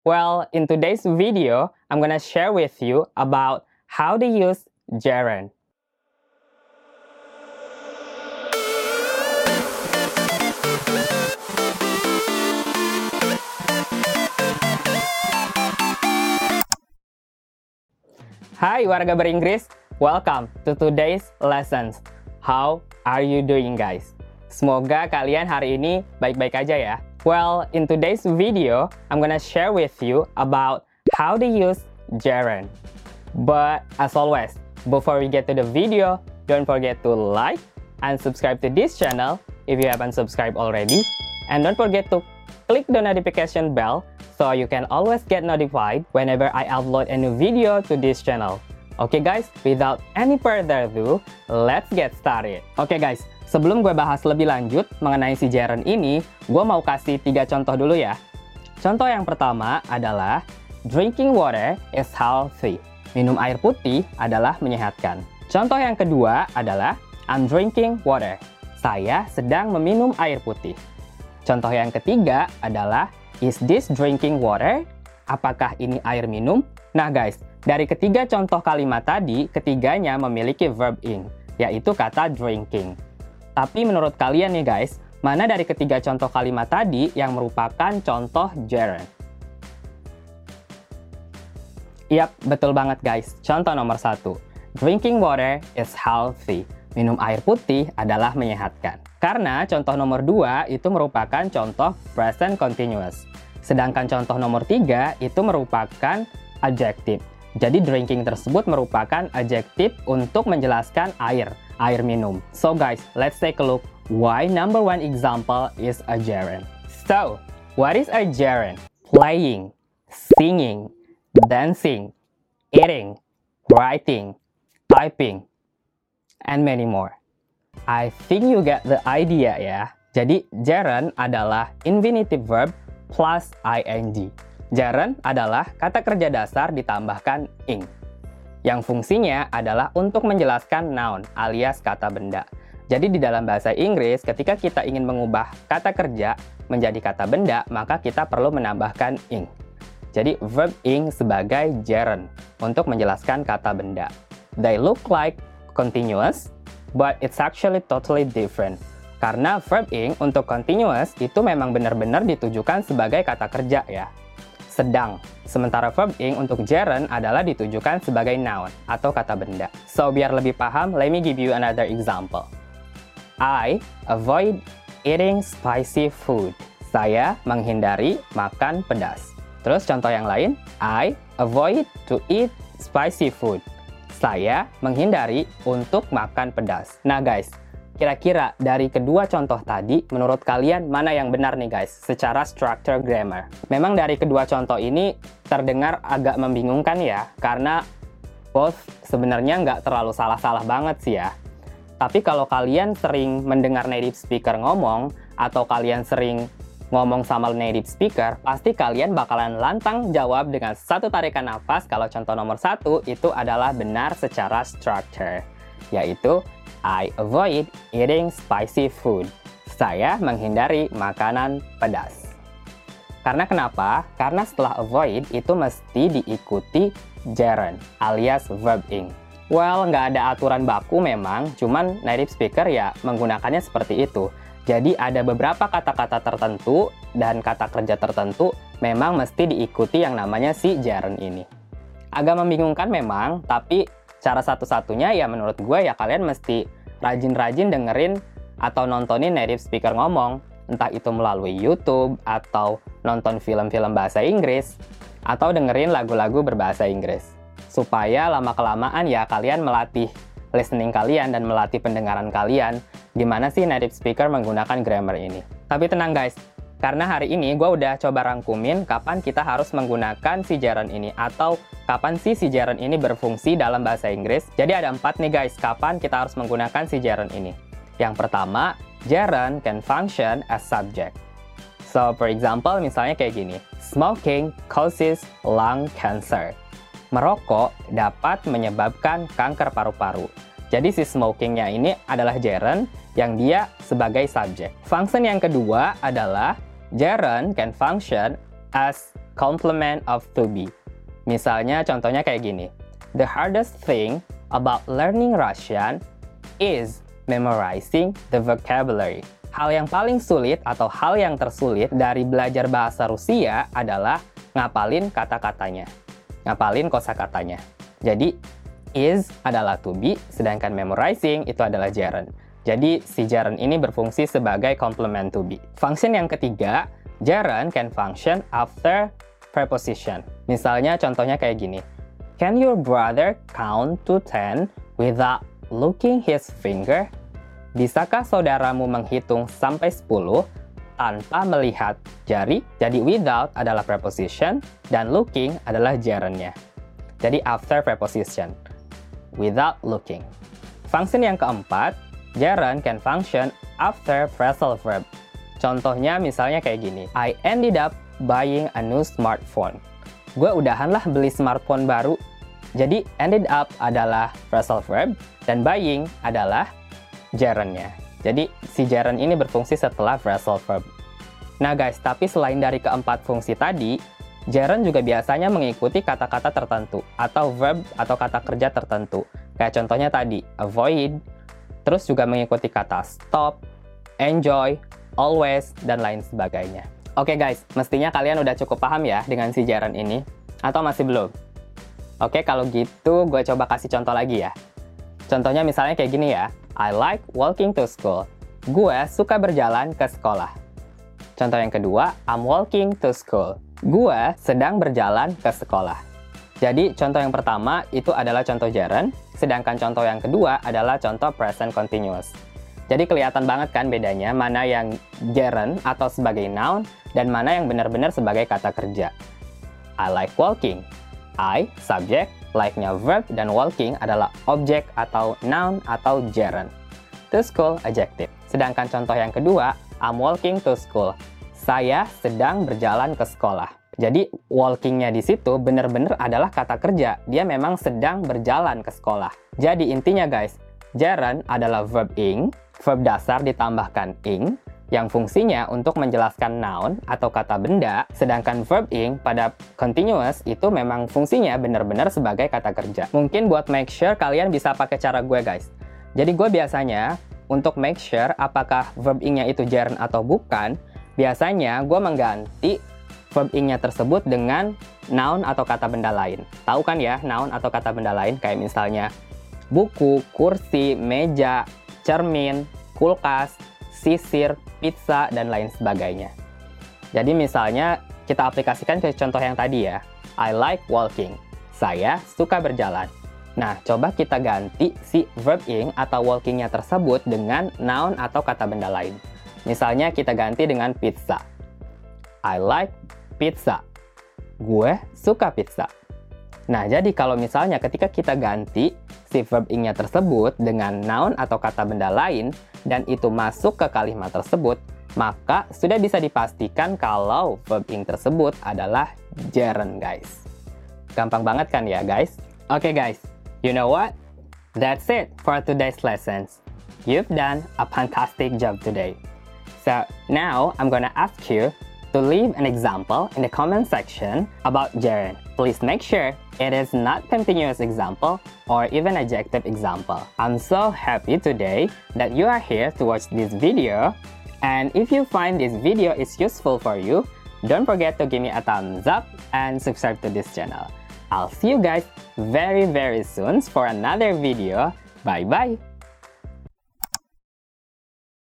Well, in today's video, I'm gonna share with you about how to use gerund. Hai warga beringgris, welcome to today's lessons. How are you doing guys? Semoga kalian hari ini baik-baik aja ya. Well, in today's video, I'm gonna share with you about how to use gerund. But as always, before we get to the video, don't forget to like and subscribe to this channel if you haven't subscribed already. And don't forget to click the notification bell so you can always get notified whenever I upload a new video to this channel. Oke okay guys, without any further ado, let's get started. Oke okay guys, sebelum gue bahas lebih lanjut mengenai si Jaren ini, gue mau kasih tiga contoh dulu ya. Contoh yang pertama adalah drinking water is healthy. Minum air putih adalah menyehatkan. Contoh yang kedua adalah I'm drinking water. Saya sedang meminum air putih. Contoh yang ketiga adalah Is this drinking water? Apakah ini air minum? Nah guys, dari ketiga contoh kalimat tadi, ketiganya memiliki verb ing, yaitu kata drinking. Tapi menurut kalian nih guys, mana dari ketiga contoh kalimat tadi yang merupakan contoh gerund? Yap, betul banget guys. Contoh nomor satu. Drinking water is healthy. Minum air putih adalah menyehatkan. Karena contoh nomor dua itu merupakan contoh present continuous. Sedangkan contoh nomor tiga itu merupakan adjektif. Jadi drinking tersebut merupakan adjektif untuk menjelaskan air, air minum. So guys, let's take a look why number one example is a gerund. So, what is a gerund? Playing, singing, dancing, eating, writing, typing, and many more. I think you get the idea ya. Jadi gerund adalah infinitive verb plus ing. Gerund adalah kata kerja dasar ditambahkan ing, yang fungsinya adalah untuk menjelaskan noun alias kata benda. Jadi di dalam bahasa Inggris, ketika kita ingin mengubah kata kerja menjadi kata benda, maka kita perlu menambahkan ing. Jadi verb ing sebagai gerund untuk menjelaskan kata benda. They look like continuous, but it's actually totally different. Karena verb ing untuk continuous itu memang benar-benar ditujukan sebagai kata kerja ya. Sedang, sementara verb ing untuk gerund adalah ditujukan sebagai noun atau kata benda. So, biar lebih paham, let me give you another example. I avoid eating spicy food. Saya menghindari makan pedas. Terus contoh yang lain, I avoid to eat spicy food. Saya menghindari untuk makan pedas. Nah guys, Kira-kira dari kedua contoh tadi, menurut kalian mana yang benar nih guys, secara structure grammar? Memang dari kedua contoh ini terdengar agak membingungkan ya, karena both sebenarnya nggak terlalu salah-salah banget sih ya. Tapi kalau kalian sering mendengar native speaker ngomong, atau kalian sering ngomong sama native speaker, pasti kalian bakalan lantang jawab dengan satu tarikan nafas kalau contoh nomor satu itu adalah benar secara structure, yaitu I avoid eating spicy food. Saya menghindari makanan pedas. Karena kenapa? Karena setelah avoid itu mesti diikuti gerund alias verb ing. Well, nggak ada aturan baku memang, cuman native speaker ya menggunakannya seperti itu. Jadi ada beberapa kata-kata tertentu dan kata kerja tertentu memang mesti diikuti yang namanya si gerund ini. Agak membingungkan memang, tapi cara satu-satunya ya menurut gue ya kalian mesti rajin-rajin dengerin atau nontonin native speaker ngomong, entah itu melalui YouTube atau nonton film-film bahasa Inggris atau dengerin lagu-lagu berbahasa Inggris. Supaya lama-kelamaan ya kalian melatih listening kalian dan melatih pendengaran kalian gimana sih native speaker menggunakan grammar ini. Tapi tenang guys, karena hari ini gue udah coba rangkumin kapan kita harus menggunakan si gerund ini atau kapan sih si gerund ini berfungsi dalam bahasa Inggris. Jadi ada empat nih guys, kapan kita harus menggunakan si gerund ini. Yang pertama, gerund can function as subject. So, for example, misalnya kayak gini. Smoking causes lung cancer. Merokok dapat menyebabkan kanker paru-paru. Jadi si smokingnya ini adalah gerund yang dia sebagai subject. Function yang kedua adalah gerund can function as complement of to be. Misalnya contohnya kayak gini. The hardest thing about learning Russian is memorizing the vocabulary. Hal yang paling sulit atau hal yang tersulit dari belajar bahasa Rusia adalah ngapalin kata-katanya. Ngapalin kosakatanya. Jadi, is adalah to be, sedangkan memorizing itu adalah gerund. Jadi, si gerund ini berfungsi sebagai complement to be. Function yang ketiga, gerund can function after preposition. Misalnya contohnya kayak gini. Can your brother count to 10 without looking his finger? Bisakah saudaramu menghitung sampai 10 tanpa melihat jari? Jadi without adalah preposition dan looking adalah gerundnya. Jadi after preposition. Without looking. Function yang keempat, gerund can function after phrasal verb. Contohnya misalnya kayak gini. I ended up buying a new smartphone. Gue udahan lah beli smartphone baru. Jadi ended up adalah phrasal verb dan buying adalah gerundnya. Jadi si gerund ini berfungsi setelah phrasal verb. Nah guys, tapi selain dari keempat fungsi tadi, gerund juga biasanya mengikuti kata-kata tertentu atau verb atau kata kerja tertentu. Kayak contohnya tadi, avoid, terus juga mengikuti kata stop, enjoy, always, dan lain sebagainya. Oke guys, mestinya kalian udah cukup paham ya dengan si gerund ini, atau masih belum? Oke, kalau gitu gue coba kasih contoh lagi ya. Contohnya misalnya kayak gini ya, I like walking to school. Gue suka berjalan ke sekolah. Contoh yang kedua, I'm walking to school. Gue sedang berjalan ke sekolah. Jadi contoh yang pertama itu adalah contoh gerund, sedangkan contoh yang kedua adalah contoh present continuous. Jadi kelihatan banget kan bedanya mana yang gerund atau sebagai noun dan mana yang benar-benar sebagai kata kerja. I like walking. I, subject, like-nya verb, dan walking adalah objek atau noun atau gerund. To school, adjective. Sedangkan contoh yang kedua, I'm walking to school. Saya sedang berjalan ke sekolah. Jadi walkingnya di situ benar-benar adalah kata kerja. Dia memang sedang berjalan ke sekolah. Jadi intinya guys, gerund adalah verb ing, verb dasar ditambahkan ing, yang fungsinya untuk menjelaskan noun atau kata benda, sedangkan verb ing pada continuous itu memang fungsinya benar-benar sebagai kata kerja. Mungkin buat make sure kalian bisa pakai cara gue guys. Jadi gue biasanya untuk make sure apakah verb ing-nya itu gerund atau bukan, biasanya gue mengganti verb ing-nya tersebut dengan noun atau kata benda lain. Tahu kan ya noun atau kata benda lain kayak misalnya buku, kursi, meja, cermin, kulkas, sisir, pizza, dan lain sebagainya. Jadi misalnya kita aplikasikan ke contoh yang tadi ya. I like walking. Saya suka berjalan. Nah, coba kita ganti si verb ing atau walkingnya tersebut dengan noun atau kata benda lain. Misalnya kita ganti dengan pizza. I like pizza. Gue suka pizza. Nah, jadi kalau misalnya ketika kita ganti si verb ing-nya tersebut dengan noun atau kata benda lain, dan itu masuk ke kalimat tersebut, maka sudah bisa dipastikan kalau verb ing tersebut adalah gerund, guys. Gampang banget kan ya, guys? Oke, okay, guys. You know what? That's it for today's lessons. You've done a fantastic job today. So now I'm gonna ask you to leave an example in the comment section about gerund. Please make sure it is not continuous example or even adjective example. I'm so happy today that you are here to watch this video. And if you find this video is useful for you, don't forget to give me a thumbs up and subscribe to this channel. I'll see you guys very very soon for another video. Bye bye!